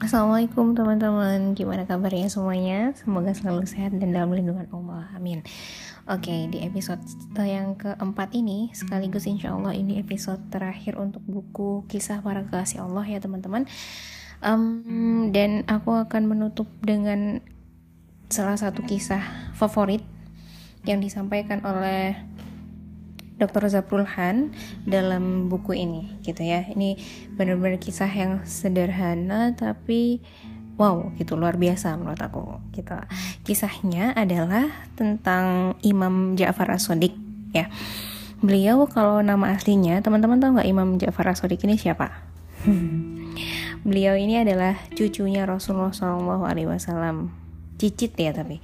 Assalamualaikum teman-teman, gimana kabarnya semuanya? Semoga selalu sehat dan dalam lindungan Allah, amin. Oke, di episode yang keempat ini Sekaligus insya Allah ini episode terakhir untuk buku kisah para kekasih Allah ya teman-teman. Um, Dan aku akan menutup dengan salah satu kisah favorit Yang disampaikan oleh Dr. Zaprul Han dalam buku ini gitu ya. Ini benar-benar kisah yang sederhana tapi wow gitu luar biasa menurut aku gitu. Kisahnya adalah tentang Imam Ja'far As-Sadiq ya. Beliau kalau nama aslinya teman-teman tahu nggak Imam Ja'far As-Sadiq ini siapa? Beliau ini adalah cucunya Rasulullah Shallallahu Alaihi Wasallam, cicit ya tapi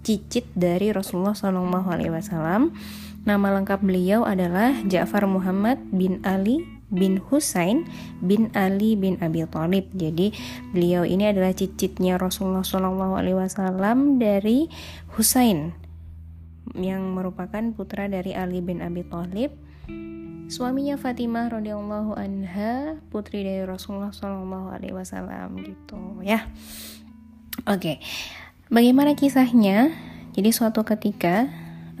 cicit dari Rasulullah Shallallahu Alaihi Wasallam Nama lengkap beliau adalah Ja'far Muhammad bin Ali bin Husain bin Ali bin Abi Thalib. Jadi beliau ini adalah cicitnya Rasulullah Shallallahu Alaihi Wasallam dari Husain yang merupakan putra dari Ali bin Abi Thalib. Suaminya Fatimah radhiyallahu anha putri dari Rasulullah Shallallahu Alaihi Wasallam gitu ya. Oke, bagaimana kisahnya? Jadi suatu ketika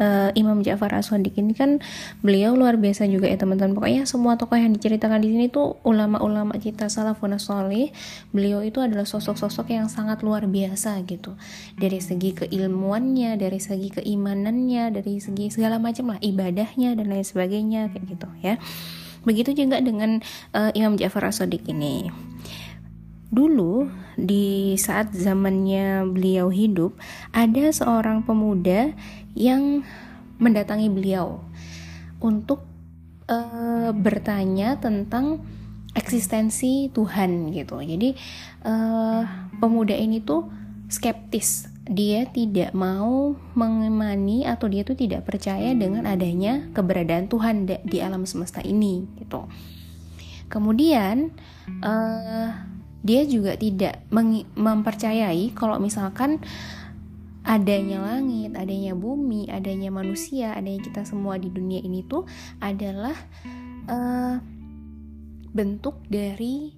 uh, Imam Ja'far As-Sadiq ini kan beliau luar biasa juga ya teman-teman. Pokoknya semua tokoh yang diceritakan di sini tuh ulama-ulama kita salafun soleh beliau itu adalah sosok-sosok yang sangat luar biasa gitu. Dari segi keilmuannya dari segi keimanannya dari segi segala macam lah ibadahnya dan lain sebagainya kayak gitu ya. Begitu juga dengan uh, Imam Ja'far As-Sadiq ini Dulu di saat zamannya beliau hidup ada seorang pemuda yang mendatangi beliau untuk uh, bertanya tentang eksistensi Tuhan gitu. Jadi uh, pemuda ini tuh skeptis. Dia tidak mau mengimani atau dia tuh tidak percaya dengan adanya keberadaan Tuhan di alam semesta ini gitu. Kemudian uh, dia juga tidak mempercayai kalau misalkan adanya langit, adanya bumi, adanya manusia, adanya kita semua di dunia ini tuh adalah uh, bentuk dari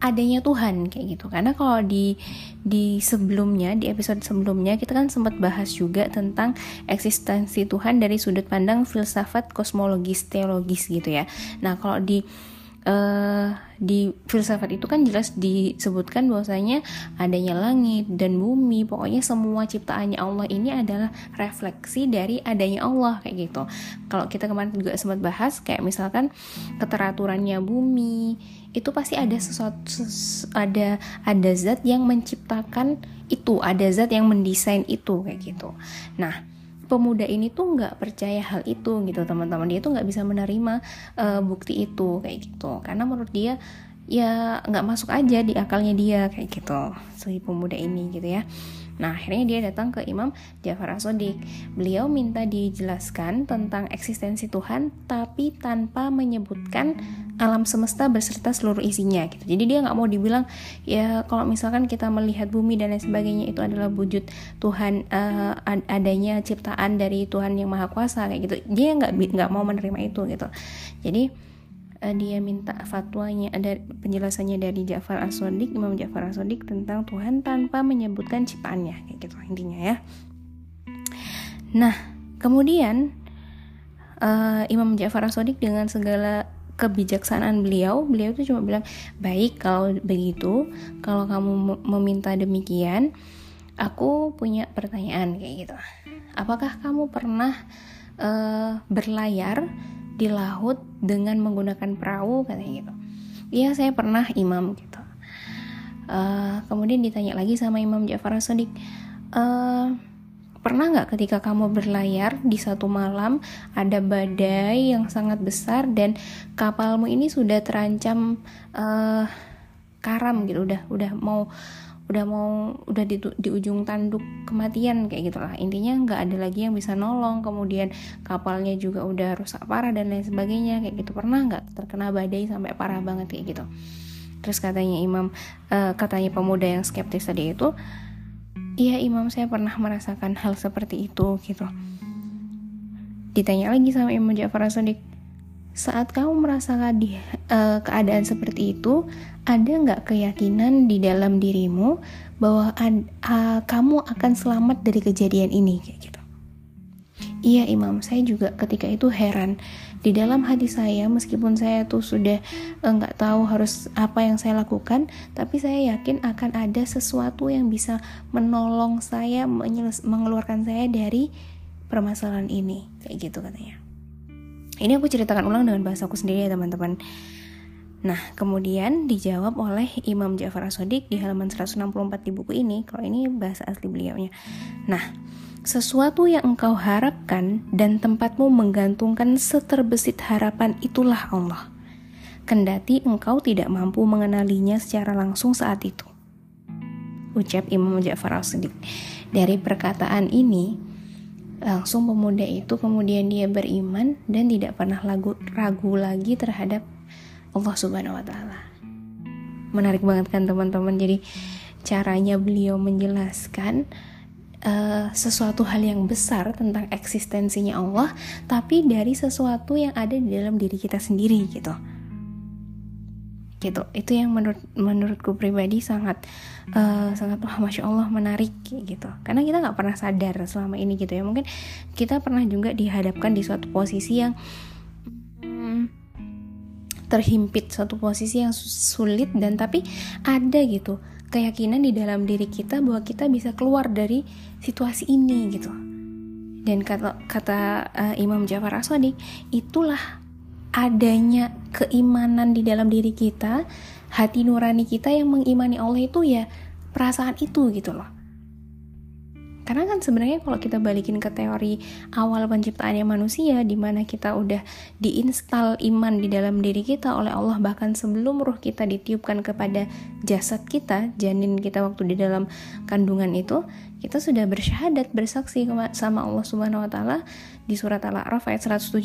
adanya Tuhan kayak gitu. Karena kalau di di sebelumnya di episode sebelumnya kita kan sempat bahas juga tentang eksistensi Tuhan dari sudut pandang filsafat kosmologis teologis gitu ya. Nah, kalau di uh, di filsafat itu kan jelas disebutkan bahwasanya adanya langit dan bumi. Pokoknya semua ciptaannya Allah ini adalah refleksi dari adanya Allah kayak gitu. Kalau kita kemarin juga sempat bahas kayak misalkan keteraturannya bumi itu pasti ada sesuatu ada ada zat yang menciptakan itu ada zat yang mendesain itu kayak gitu. Nah pemuda ini tuh nggak percaya hal itu gitu teman-teman. Dia tuh nggak bisa menerima uh, bukti itu kayak gitu. Karena menurut dia ya nggak masuk aja di akalnya dia kayak gitu. Si pemuda ini gitu ya Nah, akhirnya dia datang ke Imam Ja'far As-Sadiq. Beliau minta dijelaskan tentang eksistensi Tuhan, tapi tanpa menyebutkan alam semesta beserta seluruh isinya. Gitu. Jadi dia nggak mau dibilang ya kalau misalkan kita melihat bumi dan lain sebagainya itu adalah wujud Tuhan uh, adanya ciptaan dari Tuhan yang maha kuasa kayak gitu. Dia nggak nggak mau menerima itu gitu. Jadi uh, dia minta fatwanya ada penjelasannya dari Ja'far As-Sadiq Imam Ja'far As-Sadiq tentang Tuhan tanpa menyebutkan ciptaannya kayak gitu intinya ya. Nah kemudian uh, Imam Ja'far As-Sadiq dengan segala kebijaksanaan beliau beliau itu cuma bilang baik kalau begitu kalau kamu meminta demikian aku punya pertanyaan kayak gitu. Apakah kamu pernah uh, berlayar di laut dengan menggunakan perahu katanya gitu. Iya saya pernah imam gitu. Uh, kemudian ditanya lagi sama Imam Ja'far As-Sadiq uh, pernah nggak ketika kamu berlayar di satu malam ada badai yang sangat besar dan kapalmu ini sudah terancam uh, karam gitu udah udah mau udah mau udah di, di ujung tanduk kematian kayak gitulah. Intinya nggak ada lagi yang bisa nolong kemudian kapalnya juga udah rusak parah dan lain sebagainya kayak gitu. Pernah nggak terkena badai sampai parah banget kayak gitu? Terus katanya imam uh, katanya pemuda yang skeptis tadi itu iya imam saya pernah merasakan hal seperti itu gitu. Ditanya lagi sama imam Ja'far as saat kamu merasakan di uh, keadaan seperti itu, ada nggak keyakinan di dalam dirimu bahwa uh, kamu akan selamat dari kejadian ini kayak gitu? Iya Imam, saya juga ketika itu heran di dalam hati saya meskipun saya tuh sudah eh, nggak uh, tahu harus apa yang saya lakukan, tapi saya yakin akan ada sesuatu yang bisa menolong saya mengeluarkan saya dari permasalahan ini kayak gitu katanya. Ini aku ceritakan ulang dengan bahasa aku sendiri ya teman-teman. Nah, kemudian dijawab oleh Imam Ja'far As-Sadiq di halaman 164 di buku ini. Kalau ini bahasa asli beliaunya. Nah, sesuatu yang engkau harapkan dan tempatmu menggantungkan seterbesit harapan itulah Allah. Kendati engkau tidak mampu mengenalinya secara langsung saat itu. Ucap Imam Ja'far As-Sadiq. Dari perkataan ini, Langsung pemuda itu kemudian dia beriman dan tidak pernah ragu, ragu lagi terhadap Allah Subhanahu wa taala. Menarik banget kan teman-teman. Jadi caranya beliau menjelaskan uh, sesuatu hal yang besar tentang eksistensinya Allah, tapi dari sesuatu yang ada di dalam diri kita sendiri gitu gitu. Itu yang menurut menurutku pribadi sangat uh, sangat wah masya Allah menarik gitu. Karena kita nggak pernah sadar selama ini gitu ya. Mungkin kita pernah juga dihadapkan di suatu posisi yang hmm, terhimpit suatu posisi yang sulit dan tapi ada gitu keyakinan di dalam diri kita bahwa kita bisa keluar dari situasi ini gitu. Dan kata kata uh, Imam Jafar Aswadi itulah adanya keimanan di dalam diri kita, hati nurani kita yang mengimani Allah itu ya perasaan itu gitu loh. Karena kan sebenarnya kalau kita balikin ke teori awal penciptaannya manusia di mana kita udah diinstal iman di dalam diri kita oleh Allah bahkan sebelum ruh kita ditiupkan kepada jasad kita, janin kita waktu di dalam kandungan itu, kita sudah bersyahadat bersaksi sama Allah Subhanahu wa taala. Di surat Al-A'raf ayat 172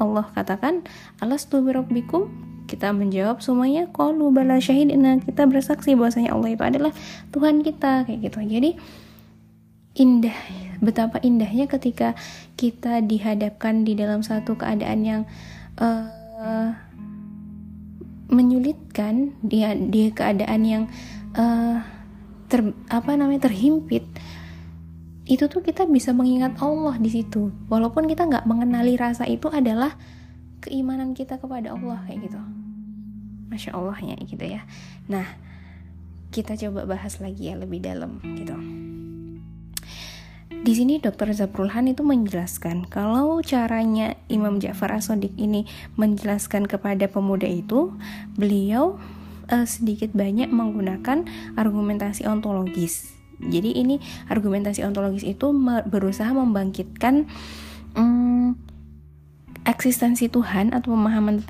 Allah katakan alastu birabbikum kita menjawab semuanya qalu bala syahidina. Kita bersaksi bahwasanya Allah itu adalah Tuhan kita kayak gitu. Jadi indah betapa indahnya ketika kita dihadapkan di dalam satu keadaan yang uh, menyulitkan dia di keadaan yang uh, ter, apa namanya terhimpit itu tuh kita bisa mengingat Allah di situ. Walaupun kita nggak mengenali rasa itu adalah keimanan kita kepada Allah kayak gitu. Masya Allahnya gitu ya. Nah kita coba bahas lagi ya lebih dalam gitu di sini Dr. Zabrulhan itu menjelaskan kalau caranya Imam Ja'far As-Sadiq ini menjelaskan kepada pemuda itu, beliau uh, sedikit banyak menggunakan argumentasi ontologis. Jadi ini argumentasi ontologis itu berusaha membangkitkan um, eksistensi Tuhan atau pemahaman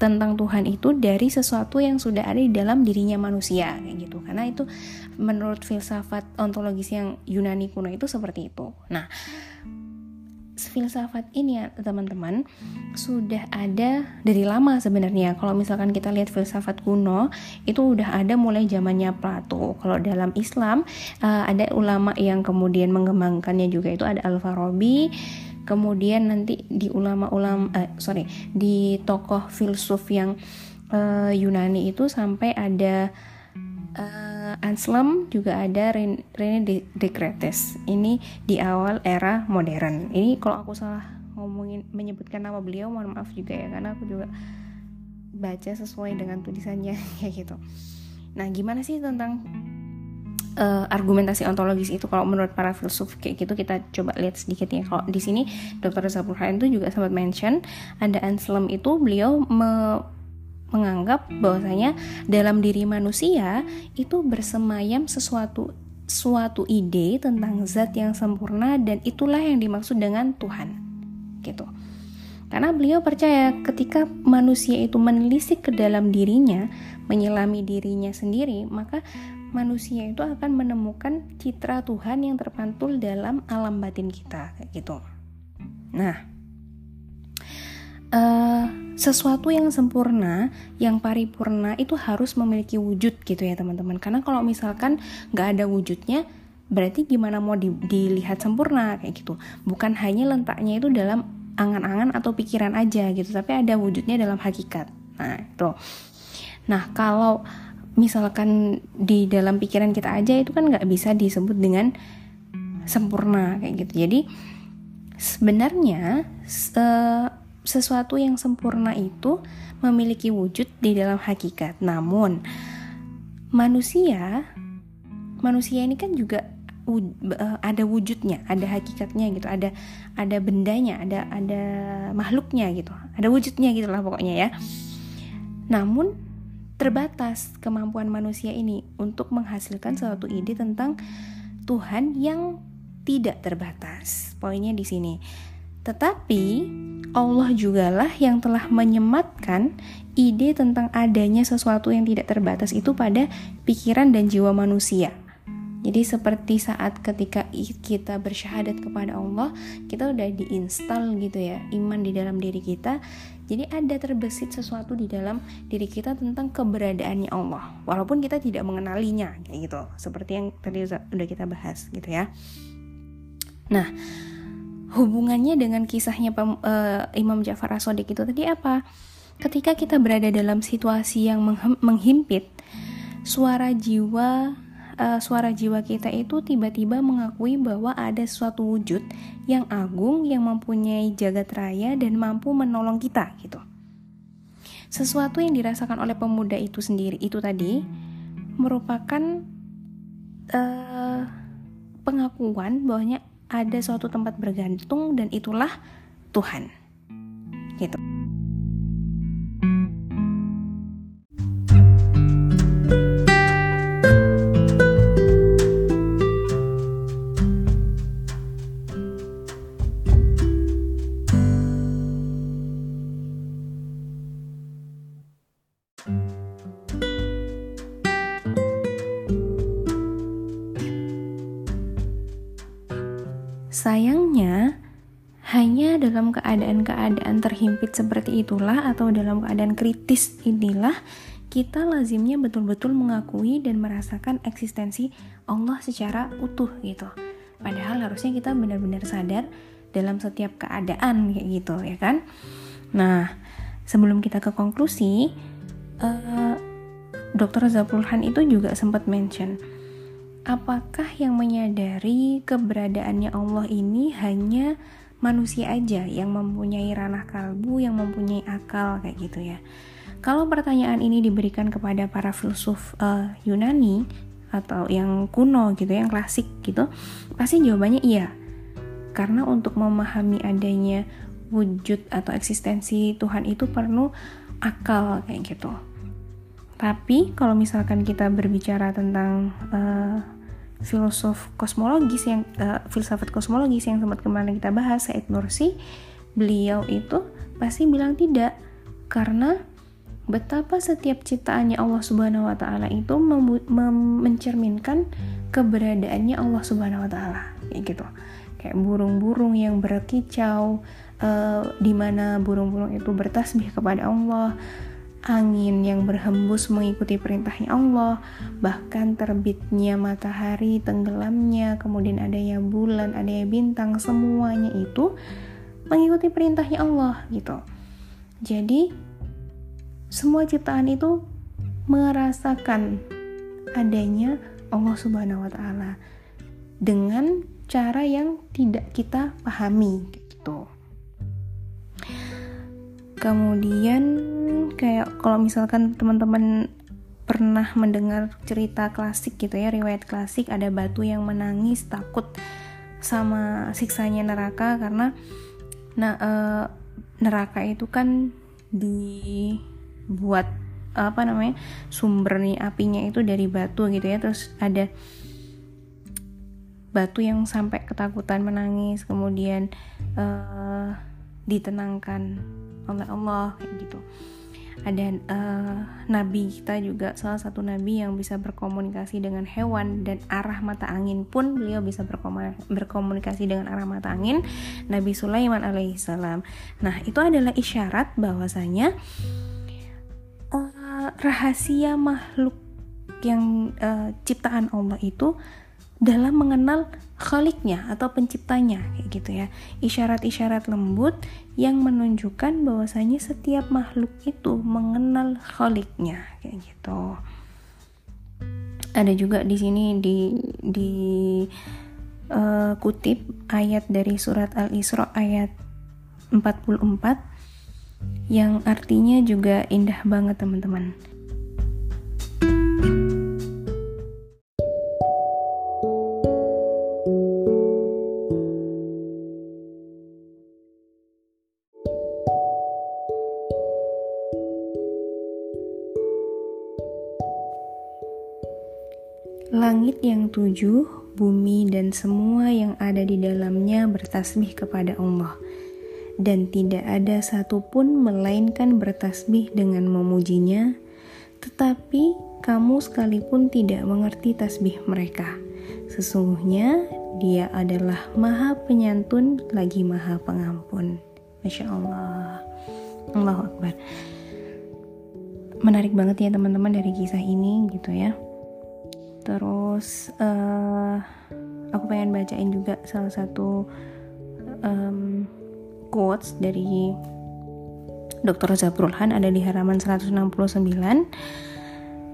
tentang Tuhan itu dari sesuatu yang sudah ada di dalam dirinya manusia kayak gitu. Karena itu menurut filsafat ontologis yang Yunani kuno itu seperti itu. Nah, filsafat ini ya teman-teman sudah ada dari lama sebenarnya. Kalau misalkan kita lihat filsafat kuno itu udah ada mulai zamannya Plato. Kalau dalam Islam uh, ada ulama yang kemudian mengembangkannya juga itu ada Al-Farabi. Kemudian nanti di ulama-ulama uh, sorry di tokoh filsuf yang uh, Yunani itu sampai ada uh, Anselm juga ada Rene Descartes. Ini di awal era modern. Ini kalau aku salah ngomongin menyebutkan nama beliau mohon maaf juga ya karena aku juga baca sesuai dengan tulisannya kayak gitu. Nah gimana sih tentang uh, argumentasi ontologis itu kalau menurut para filsuf kayak gitu kita coba lihat sedikit ya kalau di sini Dr. Zaburhan itu juga sempat mention ada Anselm itu beliau me menganggap bahwasanya dalam diri manusia itu bersemayam sesuatu suatu ide tentang zat yang sempurna dan itulah yang dimaksud dengan Tuhan gitu karena beliau percaya ketika manusia itu menelisik ke dalam dirinya menyelami dirinya sendiri maka manusia itu akan menemukan citra Tuhan yang terpantul dalam alam batin kita kayak gitu nah uh, sesuatu yang sempurna, yang paripurna itu harus memiliki wujud gitu ya teman-teman. Karena kalau misalkan nggak ada wujudnya, berarti gimana mau di, dilihat sempurna kayak gitu. Bukan hanya letaknya itu dalam angan-angan atau pikiran aja gitu tapi ada wujudnya dalam hakikat nah itu nah kalau misalkan di dalam pikiran kita aja itu kan nggak bisa disebut dengan sempurna kayak gitu jadi sebenarnya sesuatu yang sempurna itu memiliki wujud di dalam hakikat namun manusia manusia ini kan juga uh, ada wujudnya, ada hakikatnya gitu, ada ada bendanya, ada ada makhluknya gitu, ada wujudnya gitulah pokoknya ya. Namun terbatas kemampuan manusia ini untuk menghasilkan suatu ide tentang Tuhan yang tidak terbatas. Poinnya di sini. Tetapi Allah jugalah yang telah menyematkan ide tentang adanya sesuatu yang tidak terbatas itu pada pikiran dan jiwa manusia. Jadi seperti saat ketika kita bersyahadat kepada Allah, kita udah diinstal gitu ya iman di dalam diri kita. Jadi ada terbesit sesuatu di dalam diri kita tentang keberadaannya Allah, walaupun kita tidak mengenalinya kayak gitu. Seperti yang tadi udah kita bahas gitu ya. Nah, hubungannya dengan kisahnya uh, Imam Ja'far As-Sadiq itu tadi apa? Ketika kita berada dalam situasi yang menghimpit, suara jiwa uh, suara jiwa kita itu tiba-tiba mengakui bahwa ada suatu wujud yang agung yang mempunyai jagat raya dan mampu menolong kita gitu. Sesuatu yang dirasakan oleh pemuda itu sendiri itu tadi merupakan uh, pengakuan bahwanya ada suatu tempat bergantung dan itulah Tuhan. Keadaan-keadaan terhimpit seperti itulah atau dalam keadaan kritis inilah kita lazimnya betul-betul mengakui dan merasakan eksistensi Allah secara utuh gitu. Padahal harusnya kita benar-benar sadar dalam setiap keadaan kayak gitu ya kan. Nah, sebelum kita ke konklusi, uh, Dr. Zapulhan itu juga sempat mention apakah yang menyadari keberadaannya Allah ini hanya manusia aja yang mempunyai ranah kalbu, yang mempunyai akal kayak gitu ya. Kalau pertanyaan ini diberikan kepada para filsuf uh, Yunani atau yang kuno gitu, yang klasik gitu, pasti jawabannya iya. Karena untuk memahami adanya wujud atau eksistensi Tuhan itu perlu akal kayak gitu. Tapi kalau misalkan kita berbicara tentang uh, filosof kosmologis yang uh, filsafat kosmologis yang sempat kemarin kita bahas Said Nursi beliau itu pasti bilang tidak. Karena betapa setiap ciptaannya Allah Subhanahu wa taala itu mencerminkan keberadaannya Allah Subhanahu wa taala. Kayak gitu. Kayak burung-burung yang berkicau uh, di mana burung-burung itu bertasbih kepada Allah, angin yang berhembus mengikuti perintahnya Allah, bahkan terbitnya matahari, tenggelamnya, kemudian adanya bulan, adanya bintang, semuanya itu mengikuti perintahnya Allah gitu. Jadi semua ciptaan itu merasakan adanya Allah Subhanahu wa taala dengan cara yang tidak kita pahami gitu. Kemudian kayak kalau misalkan teman-teman pernah mendengar cerita klasik gitu ya, riwayat klasik ada batu yang menangis takut sama siksanya neraka karena nah e, neraka itu kan dibuat apa namanya sumber nih apinya itu dari batu gitu ya. Terus ada batu yang sampai ketakutan menangis kemudian uh, ditenangkan oleh Allah kayak gitu. Ada uh, nabi kita juga salah satu nabi yang bisa berkomunikasi dengan hewan dan arah mata angin pun beliau bisa berkomunikasi dengan arah mata angin Nabi Sulaiman alaihissalam nah itu adalah isyarat bahwasanya uh, rahasia makhluk yang uh, ciptaan Allah itu dalam mengenal khaliknya atau penciptanya kayak gitu ya. Isyarat-isyarat lembut yang menunjukkan bahwasanya setiap makhluk itu mengenal khaliknya kayak gitu. Ada juga di sini di di uh, kutip ayat dari surat Al-Isra ayat 44 yang artinya juga indah banget teman-teman Langit yang tujuh, bumi dan semua yang ada di dalamnya bertasbih kepada Allah. Dan tidak ada satupun melainkan bertasbih dengan memujinya, tetapi kamu sekalipun tidak mengerti tasbih mereka. Sesungguhnya dia adalah maha penyantun lagi maha pengampun. Masya Allah. Allahu Akbar. Menarik banget ya teman-teman dari kisah ini gitu ya terus uh, aku pengen bacain juga salah satu um, quotes dari Dr. Zabrulhan ada di halaman 169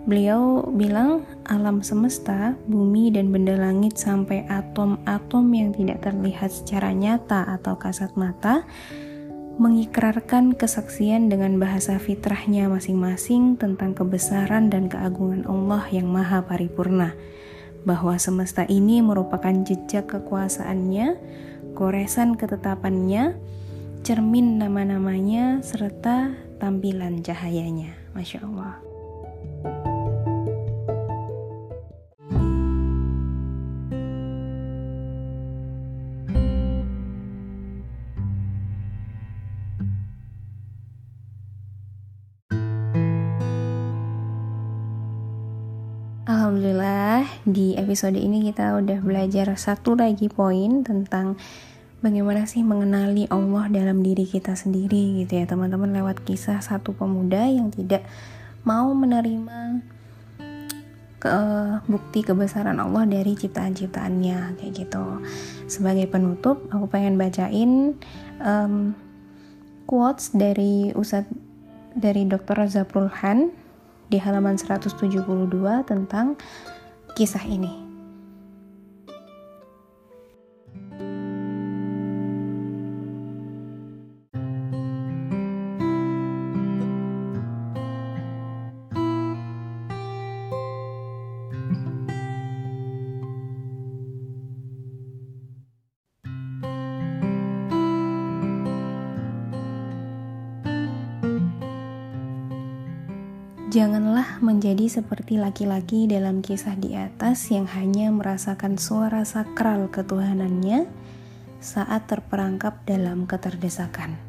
Beliau bilang alam semesta, bumi dan benda langit sampai atom-atom yang tidak terlihat secara nyata atau kasat mata mengikrarkan kesaksian dengan bahasa fitrahnya masing-masing tentang kebesaran dan keagungan Allah yang maha paripurna, bahwa semesta ini merupakan jejak kekuasaannya, goresan ketetapannya, cermin nama-namanya, serta tampilan cahayanya. Masya Allah. Di episode ini kita udah belajar satu lagi poin tentang bagaimana sih mengenali Allah dalam diri kita sendiri gitu ya teman-teman lewat kisah satu pemuda yang tidak mau menerima ke bukti kebesaran Allah dari ciptaan-ciptaannya kayak gitu. Sebagai penutup aku pengen bacain um, quotes dari Ustadz dari Dr. Zaprul Han di halaman 172 tentang kisah ini. Janganlah menjadi seperti laki-laki dalam kisah di atas yang hanya merasakan suara sakral ketuhanannya saat terperangkap dalam keterdesakan.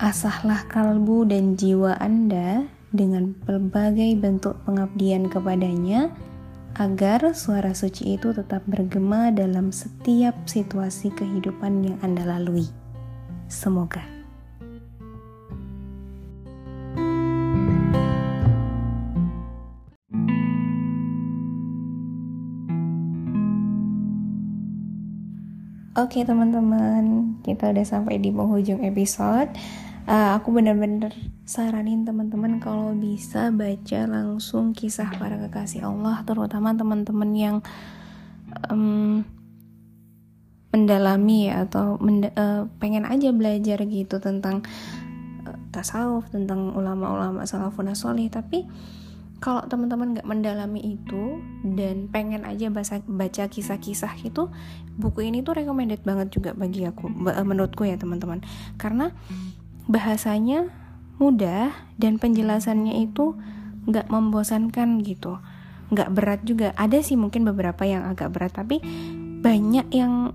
Asahlah kalbu dan jiwa Anda dengan berbagai bentuk pengabdian kepadanya agar suara suci itu tetap bergema dalam setiap situasi kehidupan yang Anda lalui. Semoga. Oke okay, teman-teman, kita udah sampai di penghujung episode. Uh, aku bener-bener saranin teman-teman kalau bisa baca langsung kisah para kekasih Allah, terutama teman-teman yang um, mendalami atau menda uh, pengen aja belajar gitu tentang uh, tasawuf, tentang ulama-ulama salafun solih, tapi kalau teman-teman nggak mendalami itu dan pengen aja baca baca kisah-kisah itu buku ini tuh recommended banget juga bagi aku eh, menurutku ya teman-teman. Karena bahasanya mudah dan penjelasannya itu nggak membosankan gitu. Nggak berat juga. Ada sih mungkin beberapa yang agak berat tapi banyak yang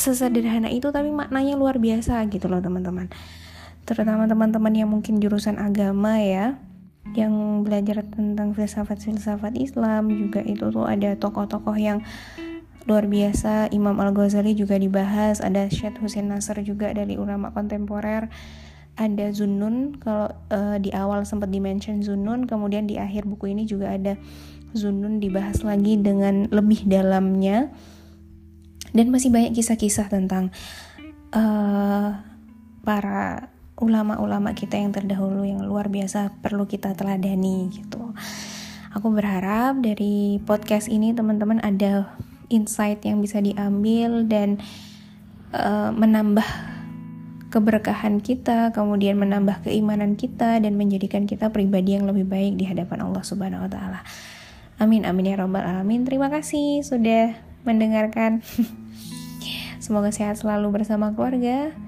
sesederhana itu tapi maknanya luar biasa gitu loh teman-teman. Terutama teman-teman yang mungkin jurusan agama ya yang belajar tentang filsafat-filsafat Islam juga itu tuh ada tokoh-tokoh yang luar biasa. Imam Al-Ghazali juga dibahas ada Syed Hussein Nasr juga dari ulama kontemporer. Ada Zunun kalau uh, di awal sempat dimention Zunun kemudian di akhir buku ini juga ada Zunun dibahas lagi dengan lebih dalamnya. Dan masih banyak kisah-kisah tentang uh, para ulama-ulama kita yang terdahulu yang luar biasa perlu kita teladani gitu. Aku berharap dari podcast ini teman-teman ada insight yang bisa diambil dan uh, menambah keberkahan kita, kemudian menambah keimanan kita dan menjadikan kita pribadi yang lebih baik di hadapan Allah Subhanahu wa taala. Amin amin ya rabbal alamin. Terima kasih sudah mendengarkan. Semoga sehat selalu bersama keluarga.